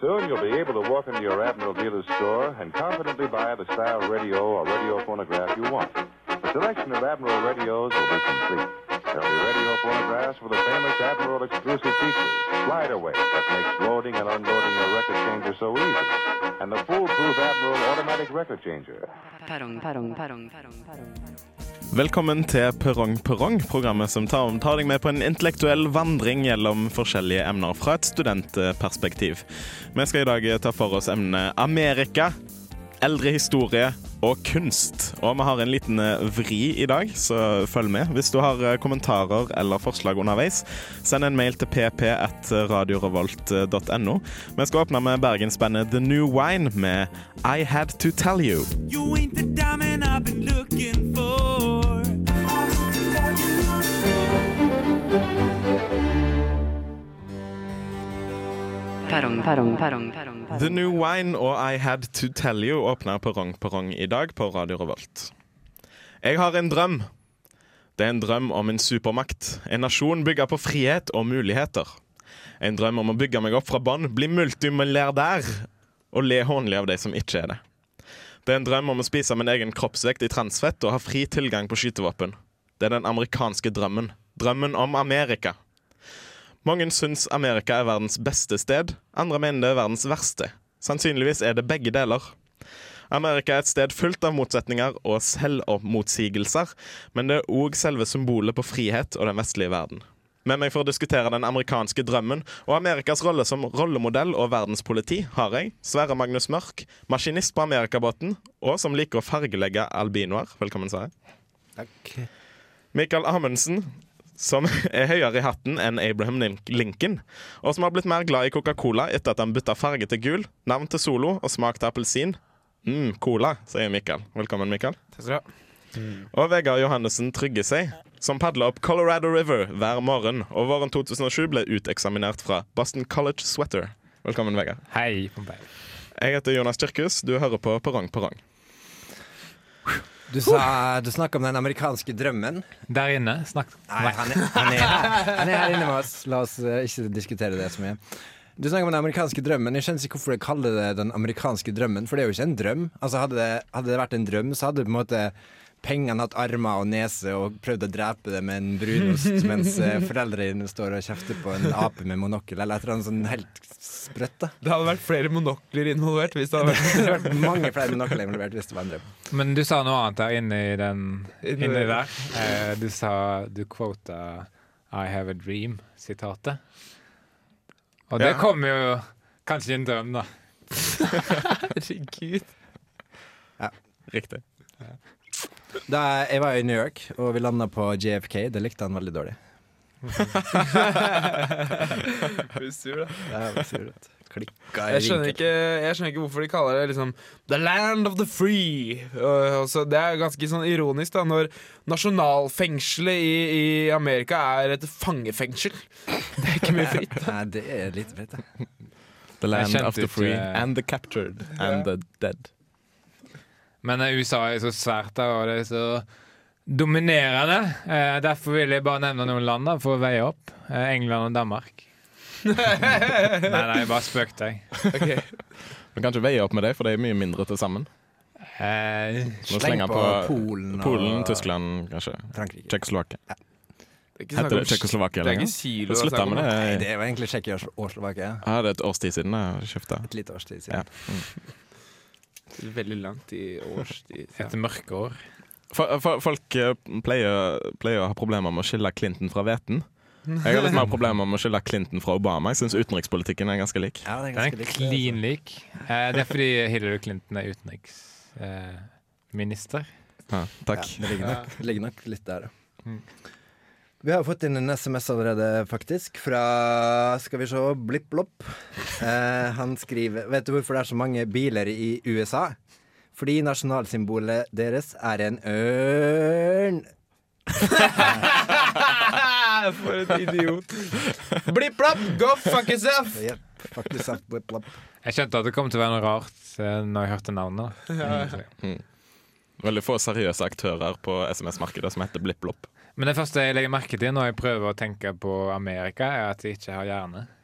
Soon you'll be able to walk into your Admiral dealer's store and confidently buy the style radio or radio phonograph you want. The selection of Admiral radios will be complete. There'll be radio phonographs with the famous Admiral exclusive features, slide away that makes loading and unloading your record changer so easy, and the foolproof Admiral automatic record changer. Velkommen til Perrong Perrong, programmet som tar, tar deg med på en intellektuell vandring gjennom forskjellige emner fra et studentperspektiv. Vi skal i dag ta for oss emnet Amerika, eldre historie og kunst. Og vi har en liten vri i dag, så følg med. Hvis du har kommentarer eller forslag underveis, send en mail til pp1radiorevolt.no. Vi skal åpne med bergensbandet The New Wine med I Had To Tell You. You ain't the diamond I've been looking for. Perrong, perrong, perrong, perrong, The. New Wine og I Had To Tell You åpner Perrong Perrong i dag på Radio Revolt. Jeg har en drøm. Det er en drøm om en supermakt. En nasjon bygget på frihet og muligheter. En drøm om å bygge meg opp fra bånn, bli multimilliardær og le hånlig av de som ikke er det. Det er en drøm om å spise min egen kroppsvekt i transfett og ha fri tilgang på skytevåpen. Det er den amerikanske drømmen. Drømmen om Amerika. Mange syns Amerika er verdens beste sted, andre mener det er verdens verste. Sannsynligvis er det begge deler. Amerika er et sted fullt av motsetninger og selvmotsigelser, men det er òg selve symbolet på frihet og den vestlige verden. Med meg for å diskutere den amerikanske drømmen og Amerikas rolle som rollemodell og verdenspoliti har jeg Sverre Magnus Mørk, maskinist på Amerikabåten, og som liker å fargelegge albinoer. Velkommen, Sverre. Takk. Michael Amundsen, som er høyere i hatten enn Abraham Lincoln, og som har blitt mer glad i Coca-Cola etter at han bytta farge til gul, navn til Solo og smak til appelsin. mm, cola, sier Mikael. Velkommen, Mikael. Takk skal du ha. Og Vegard Johannessen trygger seg, som padler opp Colorado River hver morgen, og våren 2007 ble uteksaminert fra Boston College Sweater. Velkommen, Vegard. Hei, Pompei. Jeg heter Jonas Tyrkhus, du hører på Perrong Perrong. Du, sa, du snakka om den amerikanske drømmen. Der inne. Snakk. Nei, han er, han, er, han er her inne med oss. La oss eh, ikke diskutere det så mye. Du snakker om den amerikanske drømmen. Jeg skjønner ikke hvorfor de kaller det den amerikanske drømmen, for det er jo ikke en drøm. Altså Hadde det, hadde det vært en drøm, så hadde det på en måte pengene hatt armer og nese og prøvd å drepe det med en brunost, mens eh, foreldrene står og kjefter på en ape med monokkel, eller et eller annet sånn helt sprøtt. da Det hadde vært flere monokler involvert hvis det hadde vært Det hadde vært mange flere monokler involvert hvis det var en drøm. Men du sa noe annet der inne i den Inni inni der. Eh, du sa Du quota I have a dream-sitatet. Og det Ja. kommer jo kanskje i en drøm, da. Herregud. Riktig. Da jeg var i New York og vi landa på JFK, det likte han veldig dårlig. Blir sur, da. Det var surt. Klikka i Jeg skjønner, ikke, jeg skjønner ikke hvorfor de kaller det liksom The land of the free. Og, og så det er ganske sånn ironisk da når nasjonalfengselet i, i Amerika er et fangefengsel. Det er ikke mye fritt. Nei, det er litt fritt. da. The land of the free and the captured and the dead. Men eh, USA er så svært der, og det er så dominerende. Eh, derfor vil jeg bare nevne noen land da, for å veie opp. Eh, England og Danmark. nei, nei, jeg bare spøkte, jeg. Vi kan ikke veie opp med det, for det er mye mindre til sammen. Eh, Sleng på på Polen og Polen, Tyskland, kanskje. Frankrike. Tsjekkoslovakia. Det er Heter det Tsjekkoslovakia er lenger? Det det er slutta med Nei, det. det var egentlig Tsjekkia og Slovakia. Ja, det er et års tid siden jeg skifta. Et lite års tid Ja. siden. Veldig langt i årstid. Ja. mørke år folk eh, pleier, pleier å ha problemer med å skille Clinton fra hveten. Jeg har litt mer problemer med å skille Clinton fra Obama. Jeg syns utenrikspolitikken er ganske lik. Ja, det er Den ganske er likt. klin lik. Eh, det er fordi Hillary Clinton er utenriksminister. Ja, takk. Ja, det ligger nok, det ligger nok litt der, da. Mm. Vi har fått inn en SMS allerede, faktisk, fra Skal vi se BlippBlopp. Eh, han skriver Vet du hvorfor det er så mange biler i USA? Fordi nasjonalsymbolet deres er en ørn. For en idiot. BlippBlopp, go fuck yourself! Yep, Fuck yourself, Blipp Blopp. Jeg skjønte at det kom til å være noe rart eh, når jeg hørte navnet. Veldig få seriøse aktører på SMS-markedet som heter Blipp Blopp. Men det første jeg legger merke til når jeg prøver å tenke på Amerika, er at jeg ikke har hjerne.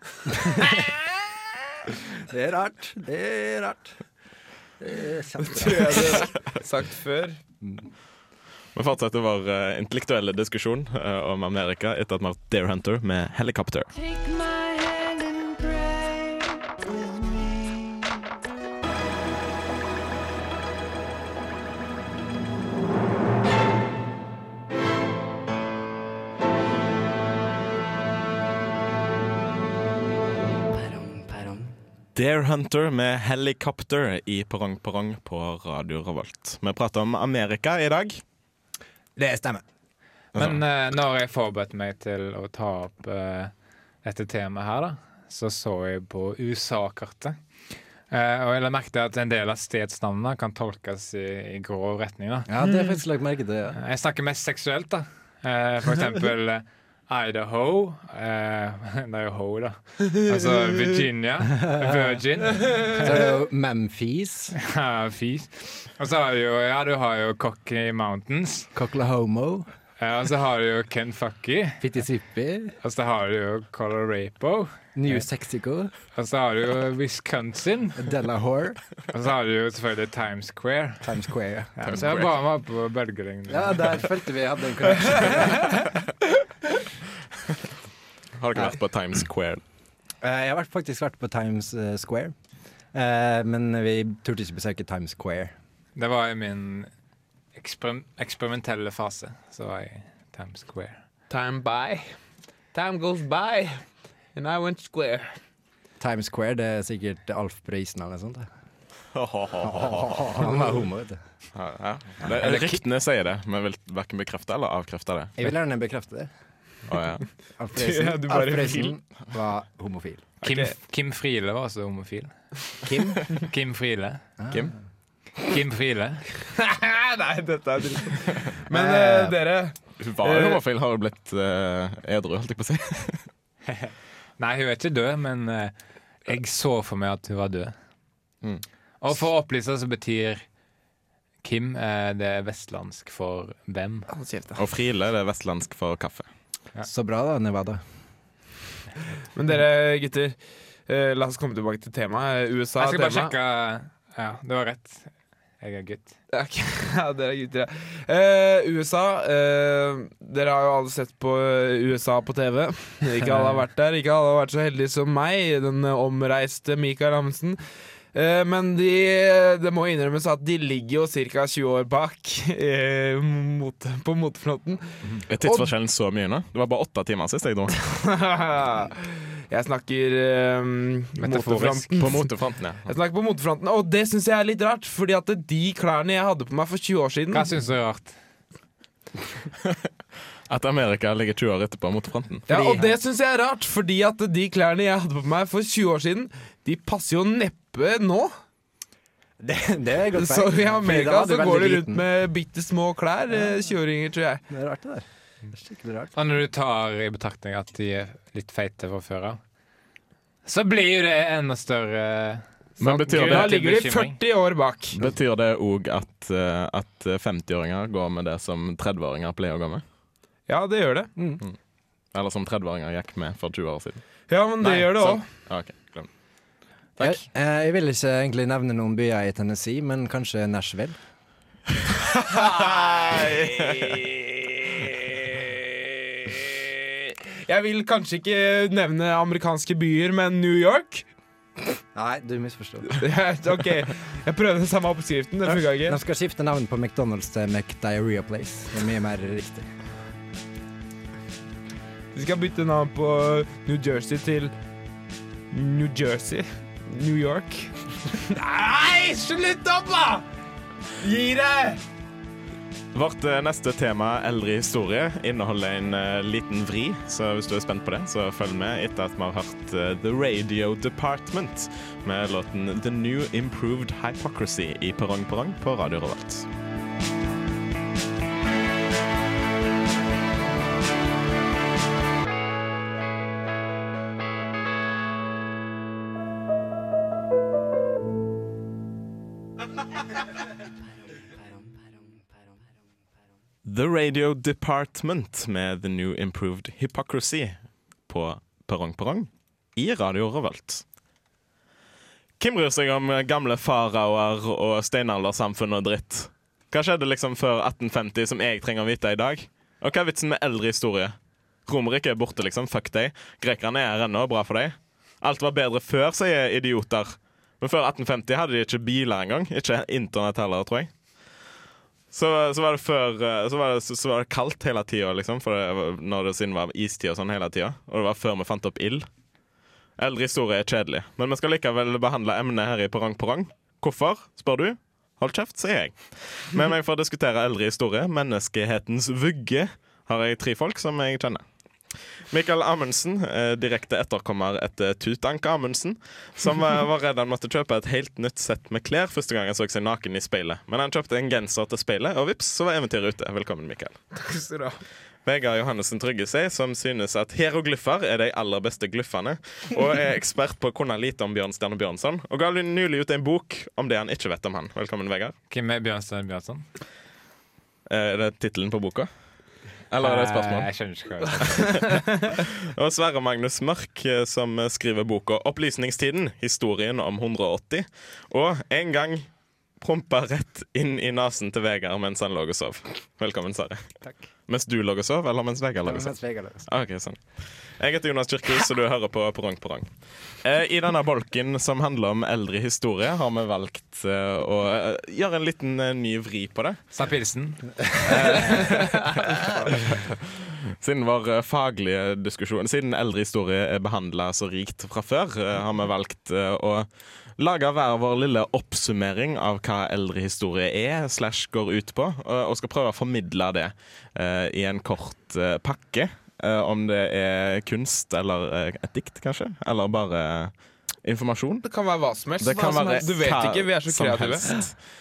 Det er rart. Det er rart. Det er. Tror jeg det har sagt før. Vi fortsetter vår eh, intellektuelle diskusjon eh, om Amerika etter at vi har hatt Dare Hunter med Helicopter. Perrong, Dare Hunter med Helicopter i Perrong Perrong på Radio Revolt. Vi prater om Amerika i dag. Det stemmer. Men uh, når jeg forberedte meg til å ta opp uh, dette temaet her, da, så så jeg på USA-kartet. Uh, og jeg la merke til at en del av stedsnavnene kan tolkes i, i grov retning. da. Ja, det har jeg faktisk lagt merke til. Ja. Jeg snakker mest seksuelt, da. Uh, for eksempel Idaho. Eh, det er jo ho, da. Altså Virginia. Virgin. Så er det jo Memphis, Ja, Fis. Og så har du jo Ja, du har jo Cocky Mountains. Cocklahomo. Ja, og så har du jo Kentucky. Fittisipi, Og så har du jo Colorado. New Sexico, Og så har du jo Wisconsin. Delahore, Og så har du jo selvfølgelig Times Square. Times Square. Ja, så jeg bare var på bølgelengden. Ja, der følte vi hadde en connection. Har dere vært på Times Square? Eh, Jeg har faktisk vært på Times eh, Square, Eh, men vi turte ikke besøke Times Square. Det var i min eksper eksperimentelle fase. Så var jeg Times Square. Time by. Time goes by. And I went square. Times Square, det er sikkert Alf Prøysen eller noe sånt. Han var homo, vet du. Ja, ja. Ryktene sier det, men vil verken bekrefte eller avkrefte det. Jeg vil gjerne bekrefte det. Å, ja. Alf Prøysen, du bare Alf Prøysen var homofil. Kim, Kim Friele var også homofil. Kim? Kim Friele. Kim? Kim Friele. Nei, dette er dritt. Men uh, dere Hun var jo homofil, har jo blitt uh, edru, holdt jeg på å si. Nei, hun er ikke død, men uh, jeg så for meg at hun var død. Mm. Og for å opplyse så betyr Kim eh, det er vestlandsk for hvem. Og Friele det er vestlandsk for kaffe. Så bra da, Nevada. Men dere gutter, eh, la oss komme tilbake til temaet. USA Jeg skal bare tema. sjekke Ja, det var rett. Jeg er gutt. Ja. Ja, dere er gutter, ja. Eh, USA. eh, dere har jo alle sett på eh, USA på TV. Ikke alle har vært der. Ikke alle har vært så heldige som meg, den eh, omreiste Mikael Amundsen. Eh, men de, det må innrømmes at de ligger jo ca. 20 år bak eh, mot, på motefronten. Er tidsforskjellen så mye nå? Det var bare åtte timer sist jeg dro. Jeg snakker eh, Metaforisk. motefronten. På motefronten, ja. Jeg snakker på motefronten, og det syns jeg er litt rart. Fordi at de klærne jeg hadde på meg for 20 år siden Hva syns du er rart? At Amerika ligger 20 år etterpå motefronten. Ja, og det syns jeg er rart, fordi at de klærne jeg hadde på meg for 20 år siden, de passer jo neppe nå. Det, det er godt Så i Amerika så går de rundt med med bitte små klær, eh, 20-åringer, tror jeg. Det er rart, det der. Det er skikkelig rart. Og når du tar i betraktning at de er litt feite fra før av, så blir jo det enda større Men betyr Da det, ligger de 40 år bak. betyr det òg at, eh, at 50-åringer går med det som 30-åringer pleier å gå med? Ja, det gjør det. Eller som 30-åringer gikk med for 20 år siden? Ja, men det Nei, gjør det sånn. òg. Ja, det. Jeg, eh, jeg vil ikke egentlig nevne noen byer i Tennessee, men kanskje Nashville. Jeg vil kanskje ikke nevne amerikanske byer, men New York. Nei, du misforstår. ok, jeg prøvde den samme oppskriften. Det funka De ikke. skal skifte navn på McDonald's til McDiarrhea Place. Det er mye mer riktig. De skal bytte navn på New Jersey til New Jersey. New York. Nei, slutt opp, da! Gi deg! Vårt eh, neste tema, eldre historie, inneholder en eh, liten vri. Så hvis du er spent på det, så følg med etter at vi har hørt eh, The Radio Department med låten The New Improved Hypocrisy i Perrong Perrong på Radio Revolt. The Radio Department med The New Improved Hypocrisy på Perrong Perrong i Radio Revolt. Hvem bryr seg om gamle faraoer og steinaldersamfunn og dritt? Hva skjedde liksom før 1850 som jeg trenger å vite i dag? Og hva er vitsen med eldre historie? Romerriket er borte, liksom. Fuck deg. Grekerne er her ennå, bra for deg. Alt var bedre før, sier idioter. Men før 1850 hadde de ikke biler engang. Ikke internett heller, tror jeg. Så, så var det før eh, Så var det, så var det kaldt hele tida, liksom. Når det siden var istid og sånn hele tida. Og det var før vi fant opp ild. Eldre historie er kjedelig, men vi skal likevel behandle emnet her i Perrong Perrong. Hvorfor, spør du? Hold kjeft, sier jeg. Med meg for å diskutere eldre historie, menneskehetens vugge, har jeg tre folk som jeg kjenner. Mikael Amundsen, eh, direkte etterkommer etter Tutank Amundsen, som eh, var redd han måtte kjøpe et helt nytt sett med klær første gang han så seg naken i speilet. Men han kjøpte en genser til speilet, og vips, så var eventyret ute. Velkommen, Mikael. Takk skal du ha. Vegard Johannessen Tryggesei, som synes at hieroglyffer er de aller beste glyffene, og er ekspert på å kunne lite om Bjørnstjerne Bjørnson, og ga nylig ut en bok om det han ikke vet om han. Velkommen, Vegard. Hvem er Bjørnstjerne Bjørnson? Eh, Er det tittelen på boka? Eller er det et Eh, spørsmål? Jeg skjønner ikke hva det er. Og Sverre Magnus Mørk, eh, som skriver boka 'Opplysningstiden historien om 180', og en gang prompa rett inn i nesen til Vegard mens han lå og sov. Velkommen, Sverre. Takk. Mens du lå og sov, eller mens Vegard lå og sov? Mens Vegard lå og sov. Ok, sånn. Jeg heter Jonas Kyrkhus, og du hører på Perrong Perrong. Eh, I denne bolken som handler om eldre historie, har vi valgt eh, å eh, gjøre en liten eh, ny vri på det. Sa pilsen. Siden vår faglige diskusjon Siden eldre historie er behandla så rikt fra før, har vi valgt å lage hver vår lille oppsummering av hva eldre historie er, slash går ut på, og og skal prøve å formidle det eh, i en kort eh, pakke. Eh, om det er kunst eller eh, et dikt, kanskje. Eller bare informasjon. Det kan være hva som helst. Det kan hva som være helst. du vet ikke, vi er så kreative.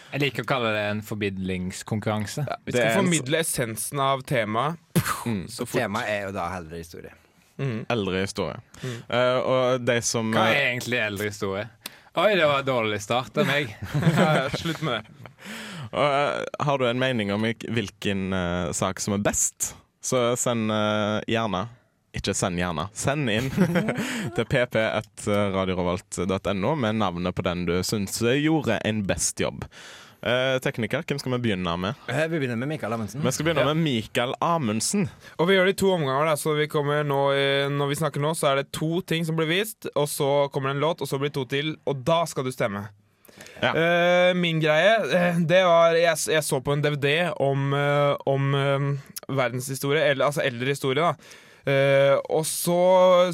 Jeg liker å kalle det en formidlingskonkurranse. Vi skal en formidle essensen av temaet. Mm. Så fort. Temaet er jo da eldre historie. Eldre historie. Eh, og de som Hva eh, er egentlig eldre historie? Oi, det var dårlig start av meg. Slutt med det. Og, eh, har du en mening om hvilken uh, sak som er best, så send uh, gjerne Ikke send gjerne. Send inn til pp1radiorevolt.no med navnet på den du syns gjorde en best jobb. Eh, tekniker, hvem skal vi begynne med? Eh, Vi begynner med Mikael Amundsen. Vi skal begynne med Mikael Amundsen. Og vi gjør det i to omganger. Da. Så vi nå, når vi snakker nå, så er det to ting som blir vist, og så kommer det en låt, og så blir det to til, og da skal du stemme. Ja. Eh, min greie, eh, det var jeg, jeg så på en DVD om, eh, om verdenshistorie, eller altså eldre historie, da. Eh, og så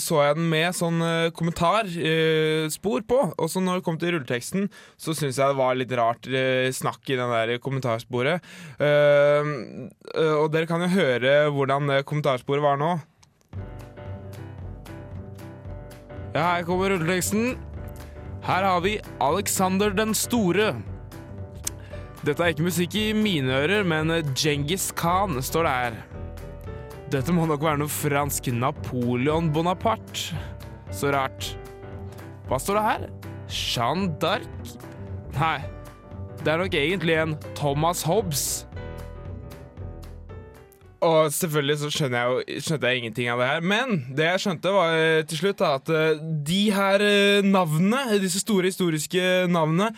så jeg den med sånn uh, kommentarspor på. Og så når det kom til rulleteksten, så syns jeg det var litt rart eh, snakk i den der kommentarsporet. Eh, eh, og dere kan jo høre hvordan kommentarsporet var nå. Ja, her kommer rulleteksten. Her har vi Alexander den store. Dette er ikke musikk i mine ører, men Djengis Khan står det her. Dette må nok være noe fransk Napoleon Bonaparte. Så rart. Hva står det her? Jeanne d'Arc? Nei, det er nok egentlig en Thomas Hobbes. Og selvfølgelig så skjønner jeg jo skjønte jeg ingenting av det her. Men det jeg skjønte, var eh, til slutt da, at eh, de her eh, navnene, disse store historiske navnene,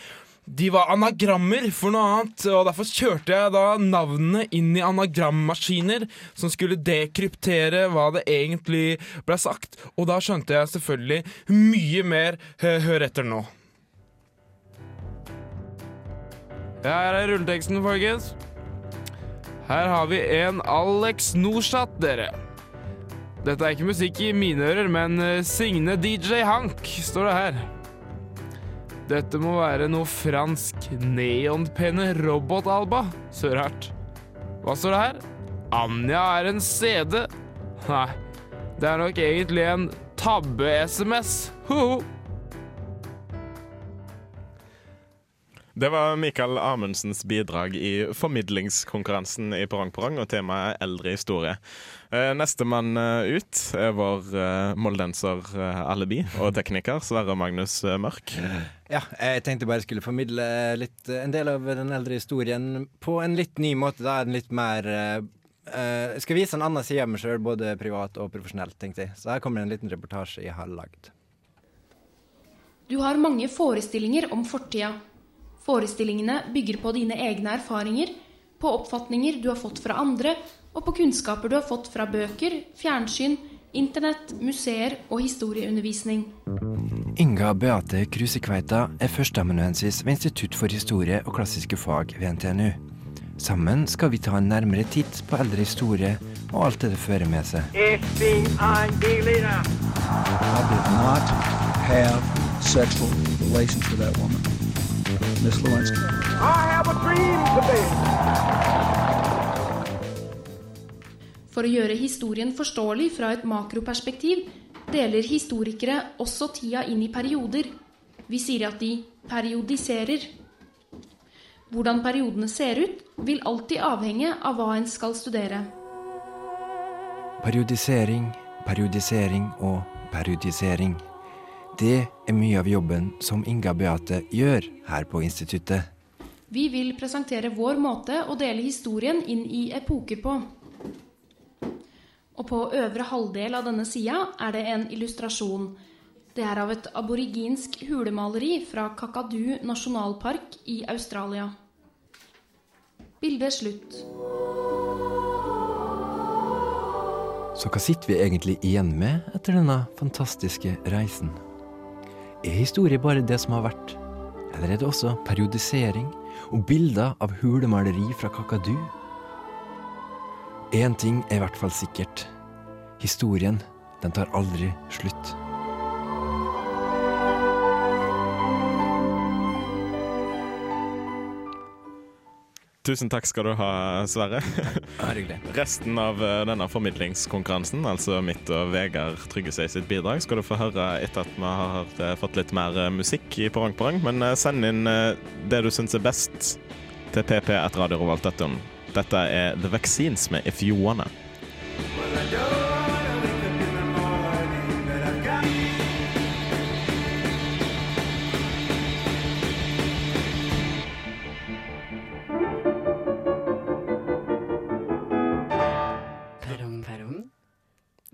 de var anagrammer for noe annet. Og derfor kjørte jeg da navnene inn i anagrammaskiner som skulle dekryptere hva det egentlig ble sagt. Og da skjønte jeg selvfølgelig mye mer. Hør etter nå. Ja, her er rulleteksten, folkens. Her har vi en Alex Norsat, dere. Dette er ikke musikk i mine ører, men eh, Signe DJ Hank, står det her. Dette må være noe fransk neonpenne robotalba. Så rart. Hva står det her? Anja er en CD. Nei, det er nok egentlig en tabbe-SMS. Ho-ho. Det var Mikael Amundsens bidrag i formidlingskonkurransen i Perrong Perrong, og temaet er eldre historie. Eh, Nestemann eh, ut er vår eh, moldenser alibi og tekniker Sverre Magnus Mørk. Ja, jeg tenkte bare jeg skulle formidle litt, en del av den eldre historien på en litt ny måte. Da en litt mer jeg skal vise en annen side av meg sjøl, både privat og profesjonelt, tenkte jeg. Så her kommer en liten reportasje jeg har lagd. Du har mange forestillinger om fortida. Forestillingene bygger på dine egne erfaringer, på oppfatninger du har fått fra andre, og på kunnskaper du har fått fra bøker, fjernsyn, internett, museer og historieundervisning. Inga Beate Krusekveita er førsteamanuensis ved Institutt for historie og klassiske fag ved NTNU. Sammen skal vi ta en nærmere titt på eldre historie og alt det det fører med seg. I did not have sexual relations with that woman, Miss Lewinsky. For å gjøre historien forståelig fra et makroperspektiv deler historikere også tida inn i perioder. Vi sier at de periodiserer. Hvordan periodene ser ut, vil alltid avhenge av hva en skal studere. Periodisering, periodisering og periodisering. Det er mye av jobben som Inga Beate gjør her på instituttet. Vi vil presentere vår måte å dele historien inn i epoker på. Og på øvre halvdel av denne sida er det en illustrasjon. Det er av et aboriginsk hulemaleri fra Kakadu nasjonalpark i Australia. Bildet er slutt. Så hva sitter vi egentlig igjen med etter denne fantastiske reisen? Er historie bare det som har vært? Eller er det også periodisering og bilder av hulemaleri fra Kakadu? Én ting er i hvert fall sikkert. Historien, den tar aldri slutt. Tusen takk skal du ha, Sverre. Resten av eh, denne formidlingskonkurransen, altså mitt og Vegard Tryggeseid sitt bidrag, skal du få høre etter at vi har eh, fått litt mer eh, musikk i Porang Porang Men send inn det du syns er best til pp1radiorevolt.no. Dette er The Vaccines med If You Wanna.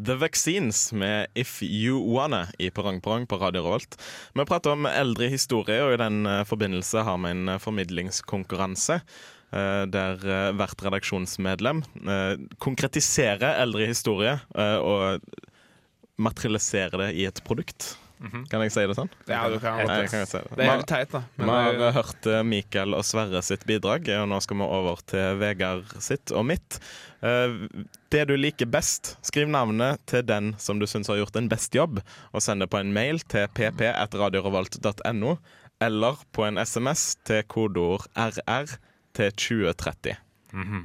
The Vaccines med If You Wanna i Parang Parang på Radio Rolt. Vi prater om eldre historie, og i den eh, forbindelse har vi en eh, formidlingskonkurranse. Eh, Der eh, hvert redaksjonsmedlem eh, konkretiserer eldre historie og materialiserer det i et produkt. Kan jeg si det sånn? Ja, du kan Nei, kan si det. Det er helt teit, da. Vi har det, hørt Mikael og Sverre sitt bidrag, og nå skal vi over til Vegard sitt og mitt. Det du liker best, skriv navnet til den som du syns har gjort en best jobb, og send det på en mail til pp1radiorevolt.no, eller på en SMS til kodeord RR til 2030. Mhm.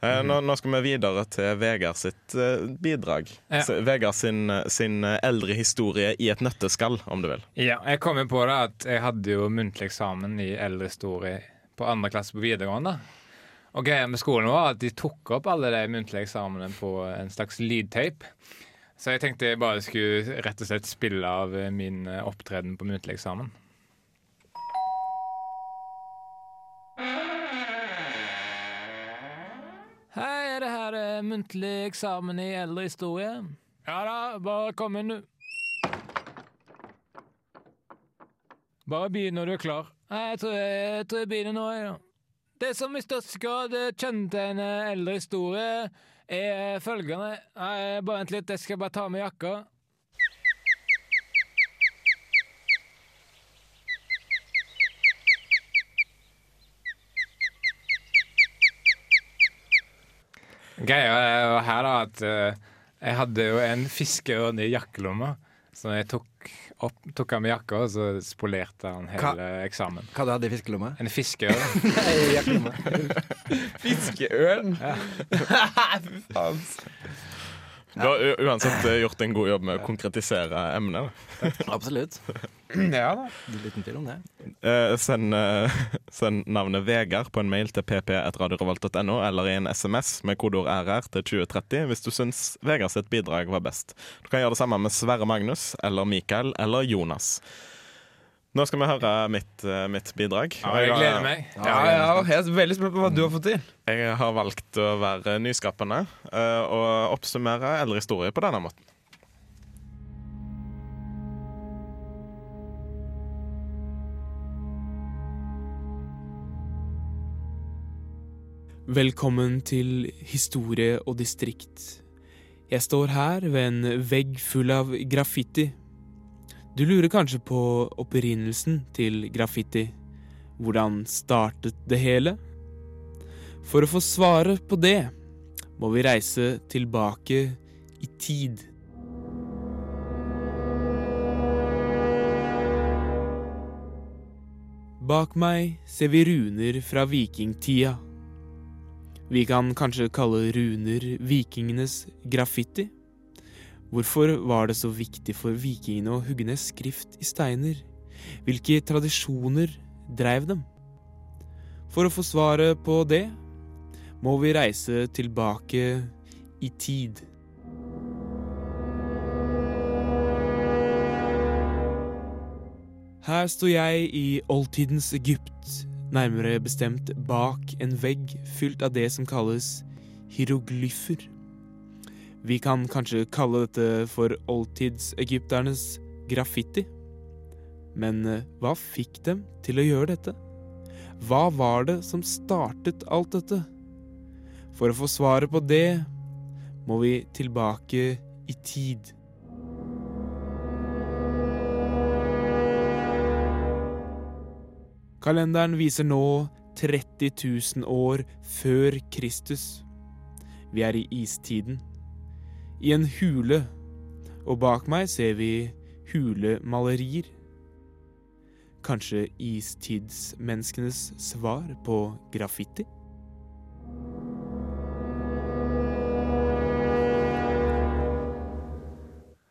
Eh, nå, nå skal vi videre til Vegard sitt eh, bidrag. Ja. Så Vegard sin, sin eh, eldre historie i et nøtteskall, om du vil. Ja, jeg kom jo på det at jeg hadde jo muntlig eksamen i eldre historie på andre klasse på videregående. Og greia med skolen var at de tok opp alle de muntlige eksamene på en slags lydtape. Så jeg tenkte jeg bare skulle rett og slett spille av eh, min eh, opptreden på muntlig eksamen. Det eh, muntlig eksamen i eldre historie? Ja da, bare kom inn, du. Bare begynn når du er klar. Nei, jeg tror jeg, jeg, tror jeg begynner nå, Ja. Det som i størst grad kjennetegner eldre historie, er følgende Nei, bare vent litt, jeg skal bare ta med jakka. Greia er jo her da at eh, jeg hadde jo en fiskeørn i jakkelomma. Så jeg tok, opp, tok av meg jakka, og så spolerte han hele eksamen. Hva du hadde i fiskelomma? En fiskeørn. Nei, jakkelomma. Fiskeørn! Fy faen. Du har uansett eh, gjort en god jobb med å konkretisere emnet. Absolutt. Ja da. Det Liten tvil om det. Eh, send, eh, send navnet Vegard på en mail til pp1radiorevolt.no eller i en SMS med kodeord RR til 2030 hvis du syns Vegard sitt bidrag var best. Du kan gjøre det samme med Sverre Magnus eller Mikael eller Jonas. Nå skal vi høre mitt, eh, mitt bidrag. Ja, jeg gleder meg. Ja, ja, jeg er veldig spent på hva du har fått til. Jeg har valgt å være nyskapende eh, og oppsummere eldre historier på denne måten. Velkommen til Historie og distrikt. Jeg står her ved en vegg full av graffiti. Du lurer kanskje på opprinnelsen til graffiti. Hvordan startet det hele? For å få svaret på det må vi reise tilbake i tid. Bak meg ser vi runer fra vikingtida. Vi kan kanskje kalle runer vikingenes graffiti. Hvorfor var det så viktig for vikingene å hugge ned skrift i steiner? Hvilke tradisjoner dreiv dem? For å få svaret på det må vi reise tilbake i tid. Her står jeg i oldtidens Egypt, nærmere bestemt bak en vegg fylt av det som kalles hieroglyfer. Vi kan kanskje kalle dette for oldtidsegypternes graffiti. Men eh, hva fikk dem til å gjøre dette? Hva var det som startet alt dette? For å få svaret på det må vi tilbake i tid. Kalenderen viser nå 30 000 år før Kristus. Vi er i istiden. I en hule, og bak meg ser vi hulemalerier. Kanskje istidsmenneskenes svar på graffiti?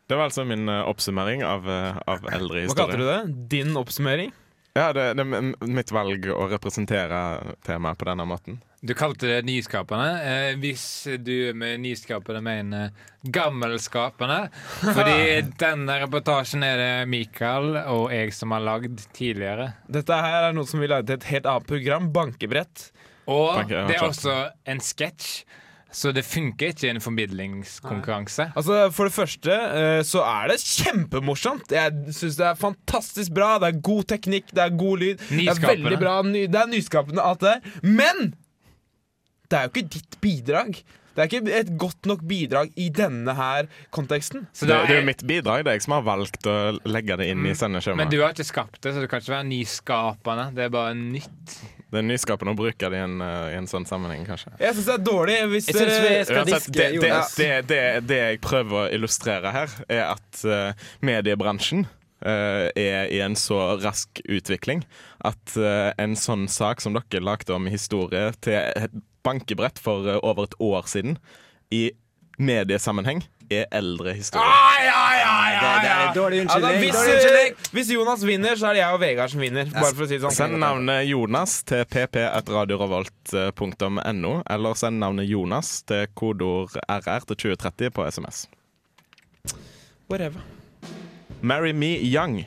Det var altså min eh, oppsummering av, eh, av eldre Hva kalte du det? Din oppsummering? Ja, det, det er mitt valg å representere temaet på denne måten. Du kalte det nyskapende. Eh, hvis du med nyskapende mener gammelskapende Fordi denne reportasjen er det Mikael og jeg som har lagd tidligere. Dette her er noe som vi lagde til et helt annet program, Bankebrett. Og Banker, det er også en sketsj, så det funker ikke i en formidlingskonkurranse. Altså, For det første eh, så er det kjempemorsomt. Jeg syns det er fantastisk bra. Det er god teknikk, det er god lyd. Det er veldig bra, det er nyskapende, alt det der. Men det er jo ikke ditt bidrag. Det er ikke et godt nok bidrag i denne her konteksten. Så Det, det er jo mitt bidrag. Det er jeg som har valgt å legge det inn i Men du har ikke skapt det, så du kan ikke være nyskapende. Det er bare nytt. Det er nyskapende å bruke det i en, eh, i en sånn sammenheng, kanskje. Jeg syns det er dårlig hvis Jeg synes vi skal Uansett, diske det, det, Jonas. det, det, det jeg prøver å illustrere her, er at uh, mediebransjen uh, er i en så rask utvikling at uh, en sånn sak som dere lagde om historie til et bankebrett for over et år siden, i mediesammenheng, er eldre historie. Ah, ja, ja, ja, Det, det er dårlig Altså, unnskyldning. hvis, Dårlig unnskyldning. hvis Jonas vinner, så er det jeg og Vegard som vinner. Bare for å si det sånn. Send navnet Jonas til pp1radiorevolt.no, eller send navnet Jonas til kodeord RR til 2030 på SMS. Whatever. Marry Me Young.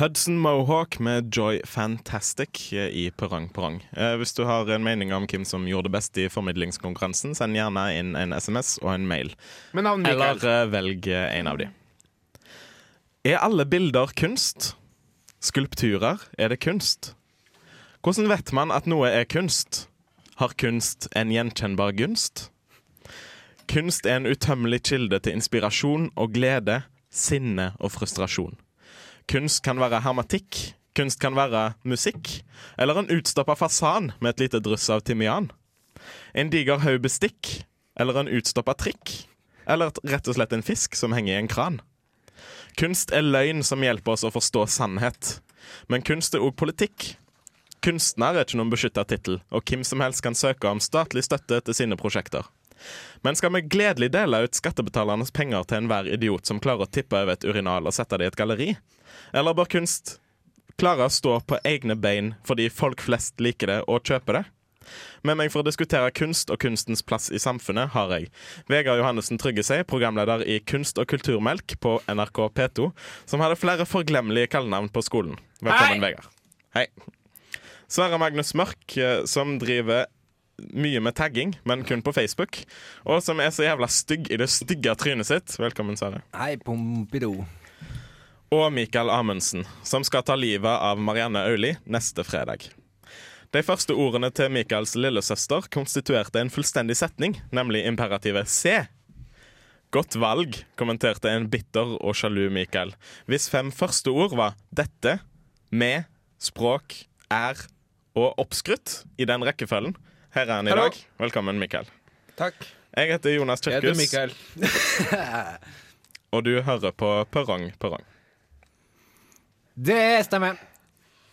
Hudson Mohawk med Joy Fantastic i Perang Perrong. Eh, hvis du har en mening om hvem som gjorde det best i formidlingskonkurransen, send gjerne inn en SMS og en mail. Eller eh, velg eh, en av de. Er alle bilder kunst? Skulpturer, er det kunst? Hvordan vet man at noe er kunst? Har kunst en gjenkjennbar gunst? Kunst er en utømmelig kilde til inspirasjon og glede, sinne og frustrasjon. Kunst kan være hermetikk, kunst kan være musikk, eller en utstoppa fasan med et lite dryss av timian. En diger haug bestikk, eller en utstoppa trikk, eller rett og slett en fisk som henger i en kran. Kunst er løgn som hjelper oss å forstå sannhet, men kunst er òg politikk. Kunstner er ikke noen beskytta tittel, og hvem som helst kan søke om statlig støtte til sine prosjekter. Men skal vi gledelig dele ut skattebetalernes penger til enhver idiot som klarer å tippe over et urinal og sette det i et galleri? Eller bør kunst klare å stå på egne bein fordi folk flest liker det og kjøper det? Med meg for å diskutere kunst og kunstens plass i samfunnet har jeg Vegard Johannessen Tryggesei, programleder i Kunst og kulturmelk på NRK P2, som hadde flere forglemmelige kallenavn på skolen. Velkommen, Vegard. Hei. Sverre Magnus Mørk, eh, som driver mye med tagging, men kun på Facebook, og som er så jævla stygg i det stygge trynet sitt. Velkommen, Sverre. Hei, Pompidou. Og Mikael Amundsen, som skal ta livet av Marianne Auli neste fredag. De første ordene til Michaels lillesøster konstituerte en fullstendig setning, nemlig imperativet C. Godt valg, kommenterte en bitter og sjalu Michael. Hvis fem første ord var dette, med, språk, er og oppskrytt i den rekkefølgen. Her er han i Hallo. dag. Velkommen, Michael. Takk. Jeg heter Jonas Jeg heter Michael. Og du hører på Perrong Perrong. Det stemmer.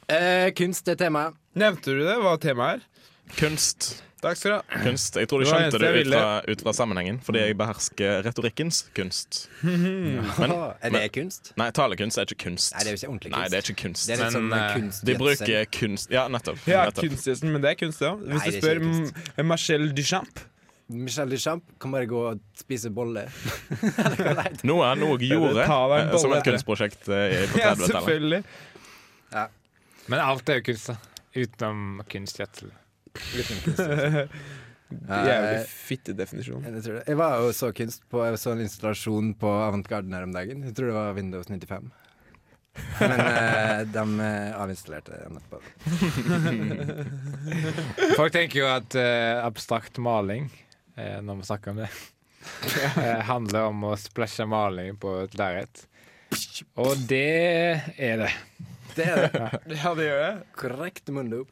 Eh, kunst er temaet. Nevnte du det? Hva temaet er? Kunst. Takk skal du ha. kunst. Jeg tror du skjønte det, det ut fra, ut fra sammenhengen, fordi jeg behersker retorikkens kunst. Men- er det kunst? Nei, talekunst er ikke kunst. Nei, det er jo ikke ordentlig kunst. Nei, det er ikke kunst. Det er Men, sånn De bruker kunst Ja, nettopp. Ja, nettopp. men det er kunst, ja. Hvis Nei, du spør Marcel Duchamp Michel Duchamp kan bare gå og spise bolle. Noe noe gjorde ta deg eh, som et kunstprosjekt eh, på Ja, 30-tallet. selvfølgelig. Men alt er jo kunst, da. Utenom kunstgjødsel. Jævlig fittedefinisjon. Jeg, tror det. jeg var jo så kunst på Jeg så en installasjon på Avantgarden her om dagen. Jeg tror det var Windows 95. Men eh, de eh, avinstallerte etterpå. Folk tenker jo at eh, abstrakt maling, eh, når vi snakker om det, eh, handler om å splæsje maling på et lerret. Og det er det. Det er det. Ja, det gjør det. Korrekt mundo.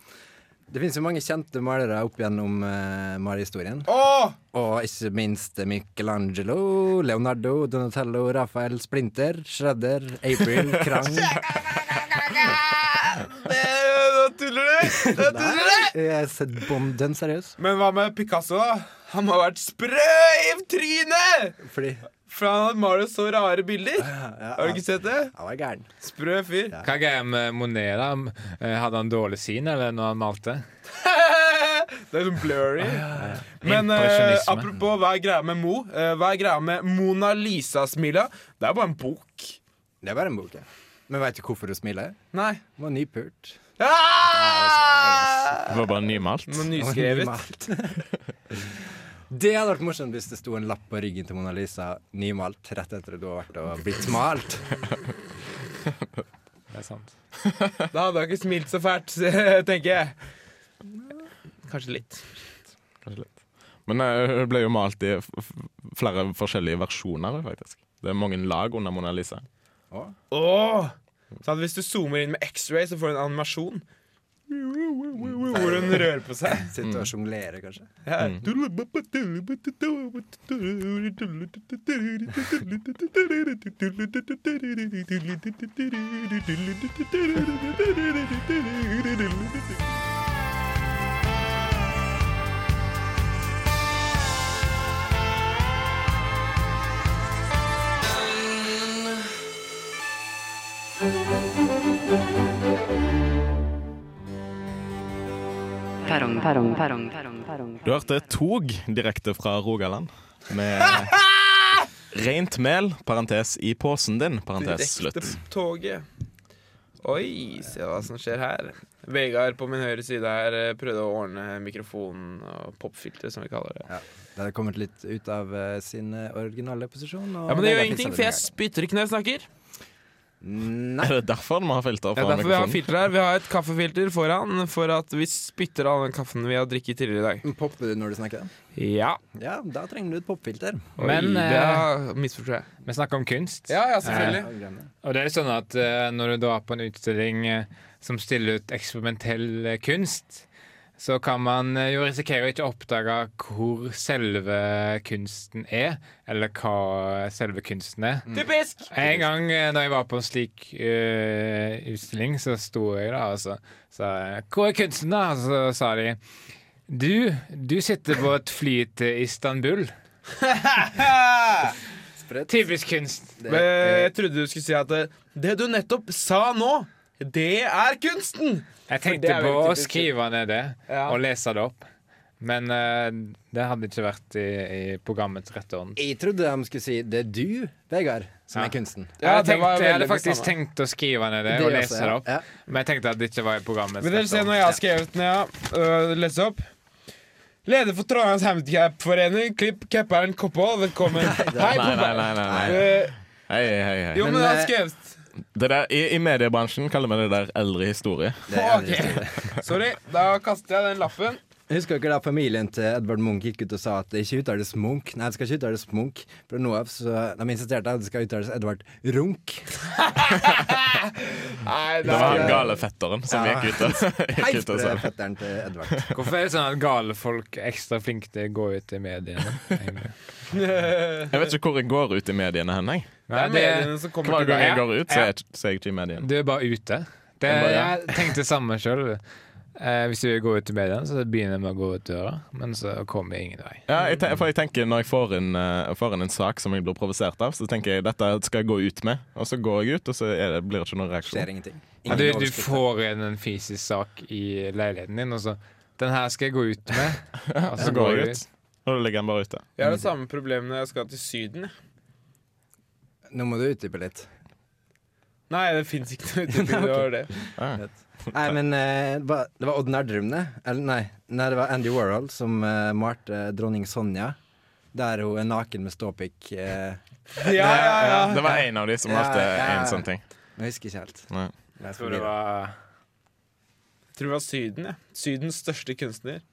Det finnes jo mange kjente malere opp gjennom uh, malerhistorien. Oh! Og ikke minst Michelangelo, Leonardo, Donatello, Rafael, Splinter, Shredder, April, Krang. Nå Jeg har sett bom dønn seriøs. Men hva med Picasso, da? Han må ha vært sprø i trynet! Fordi For han hadde malt så rare bilder. ja, Har du ikke sett det? Han var gæren. Sprø fyr. Hva er greia med Monet? da? Eh, Hadde han dårlig syn eller når han malte? Det er sånn blurry. Men eh, apropos hva er greia med Mo? Eh, hva er greia med Mona Lisa-smila? Det er bare en bok. Det er bare en bok, ja. Men veit du hvorfor hun smiler? Nei. Hun var nypult. Ah! Det var bare nymalt. Nyskrevet. Det hadde vært morsomt hvis det sto en lapp på ryggen til Mona Lisa nymalt rett etter at du har vært og blitt malt. Det er sant. Da hadde jeg ikke smilt så fælt, tenker jeg. Kanskje litt. Men eh, hun ble jo malt i flere forskjellige versjoner, faktisk. Det er mange lag under Mona Lisa. Åh! Så at hvis du zoomer inn med X-ray, så får du en animasjon. Hvor hun rører på seg. Sitter og sjonglerer, kanskje. Ja. Perrong, perrong, perrong, perrong, perrong. Du hørte Tog direkte fra Rogaland. Med rent mel, parentes i posen din, parentes slutt. Direkte toget. Oi, se hva som skjer her. Vegard på min høyre side her eh, prøvde å ordne mikrofonen og popfilter, som vi kaller det. Ja. Det hadde kommet litt ut av eh, sin eh, originale posisjon. og Ja, Men det gjør ingenting, for jeg spytter ikke når jeg snakker. Nei. Er det derfor vi har filter foran ja, er derfor vi har filter her. Vi har et kaffefilter foran for at vi spytter all den kaffen vi har drikket tidligere i dag. Popper du når du snakker? Ja. Ja, da trenger du et popfilter. Oi, Men, det eh, misforstår jeg. Vi snakker om kunst. Ja, ja, selvfølgelig. Eh. Og det er sånn at eh, når du da er på en utstilling eh, som stiller ut eksperimentell kunst, så kan man eh, jo risikere å ikke oppdage hvor selve kunsten er, eller hva selve kunsten er. Typisk! En gang eh, da jeg var på en slik uh, utstilling, så sto jeg da og så sa jeg, Hvor er kunsten, da? Og så sa de Du, du sitter på et fly til Istanbul. Typisk kunst. Det Men er- jeg trodde du skulle si at det, det du nettopp sa nå, det er kunsten! Jeg tenkte på å skrive ned det Ja. og lese det opp. Men uh, det hadde ikke vært i, i programmets rette ånd. Jeg trodde de skulle si 'det er du, Vegard', som Ja. er kunsten. Jeg hadde, det var jeg hadde faktisk samme. tenkt å skrive ned det, Det og også, lese ja. det opp. Ja. Men jeg tenkte at det ikke var i programmets Vil dere rette se ånd. når jeg har skrevet ned ja, uh, lese opp? Leder for Trondheims Handikapforening, Klipp Kepperen Koppål, velkommen. Hei, Nei, nei, nei. nei, nei. Eh, Hei, hei, hei. Jo, men Men, jeg har eh, skrevet Det der, i, I mediebransjen kaller vi det der eldre historie. Det er Ok. Sorry, da kaster jeg den lappen. Husker dere da familien til Edvard Munch gikk ut og sa at det ikke uttales Munch? Nei, det skal ikke uttales Munch. Fra nå av så de insisterte at det skal uttales Edvard Runk. Nei, Det var han gale fetteren som Ja. gikk ut og, gikk ut og sa fetteren til Edvard. Hvorfor er det sånn at gale folk er ekstra flinke til å gå ut i mediene? Jeg vet ikke hvor jeg går ut i mediene hen. jeg. Det er mediene som kommer Hver gang jeg går ut, så er jeg, så er jeg ikke i mediene. du er bare ute. Det, Jeg jeg tenkte det samme sjøl. Eh, hvis du vil gå ut i mediene, så begynner jeg med å gå ut døra, men så kommer jeg ingen vei. Ja, jeg, ten- for jeg tenker Når jeg får inn, uh, får inn en sak som jeg blir provosert av, så tenker jeg dette skal jeg gå ut med. Og så går jeg ut, og så er det, blir det ikke noen Skjer reaksjon. Ingen Ja, du, du får inn en fysisk sak i leiligheten din, og så Den her skal jeg gå ut med. Og Så går jeg ut, og da ligger den bare ute. Jeg har det samme problemet når jeg skal til Syden. Nå må du utdype litt. Nei, det fins ikke noe utdyping. Det var det. Ja. Nei, men uh, det var, Odd Nerdrum, det. Eller nei, nei, det var Andy Warhol som uh, malte dronning Sonja. Der hun er naken med ståpikk. Uh, Ja, ja, ja. Det var en av de som Ja, malte ja. en sånn ting. jeg husker ikke helt. Nei. Jeg Jeg tror det var Jeg tror det var Syden. ja Sydens største kunstner.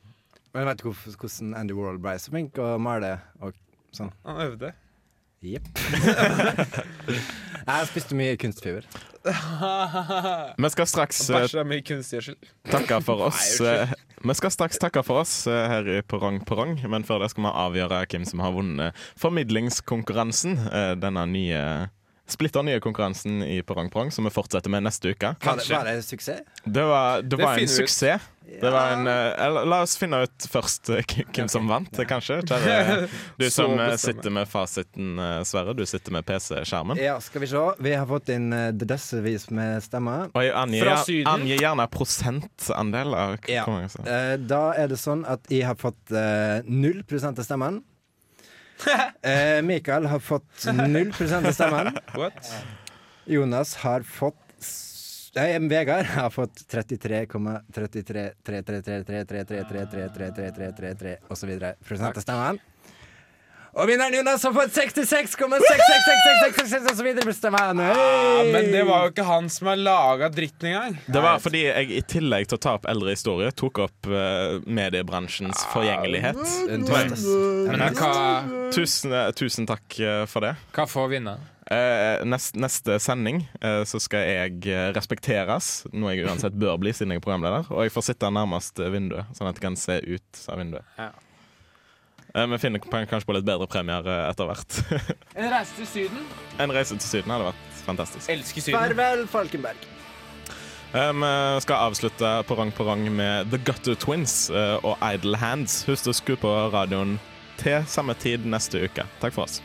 Men vet du hvordan Andy Warhol ble så flink å male og sånn? Han øvde. Jepp. jeg spiste mye kunstfiber. Vi skal straks Bæsja med kunstgjødsel. takke for oss. Eh, Vi skal straks takke for oss eh, her i Perrong Perrong, men før det skal vi avgjøre hvem som har vunnet formidlingskonkurransen. eh, Denne nye splitter nye konkurransen i Perrong Perrong, som vi fortsetter med neste uke. Var det, var det suksess? Det var, det var en finner ut. suksess. Det var en, uh, la oss finne ut først uh, hvem hvem som vant, kanskje. Kjære, du som eh, bestemme. sitter med fasiten, eh, Sverre. Du sitter med PC-skjermen. Ja, skal vi se. Vi har fått inn uh, dressevis med stemmer. Oi, angi, angir, Fra Syden? angir gjerne prosentandel av Ja. Eh, da er det sånn at jeg har fått uh, prosent av stemmen. Eh, Mikael har fått null prosent av stemmen. What? Jonas har fått s- er Vegard har fått 33,33333333333333 osv. prosent av stemmen. Og vinneren Jonas har fått 66,666666 osv. stemmen. Ja, men det var jo ikke han som har laga dritten engang. Det var fordi jeg i tillegg til å ta opp eldre historie, tok opp eh, mediebransjens forgjengelighet. Men hva, Tusen, eh, tusen takk eh, for det. hva får vinne? Eh, nest, neste sending eh, så skal jeg eh, respekteres, noe jeg uansett bør bli siden jeg er programleder. Og jeg får sitte nærmest eh, vinduet, sånn at jeg kan se ut av vinduet. Ja. Eh, Vi finner kanskje på litt bedre premier eh, etter hvert. En reise til Syden. en reise til Syden hadde vært fantastisk. Elsker Syden. Farvel, Falkenberg. Eh, Vi skal avslutte Perrong Perrong med The Gutter Twins eh, og Idle Hands. Husk å skru på radioen til samme tid neste uke. Takk for oss.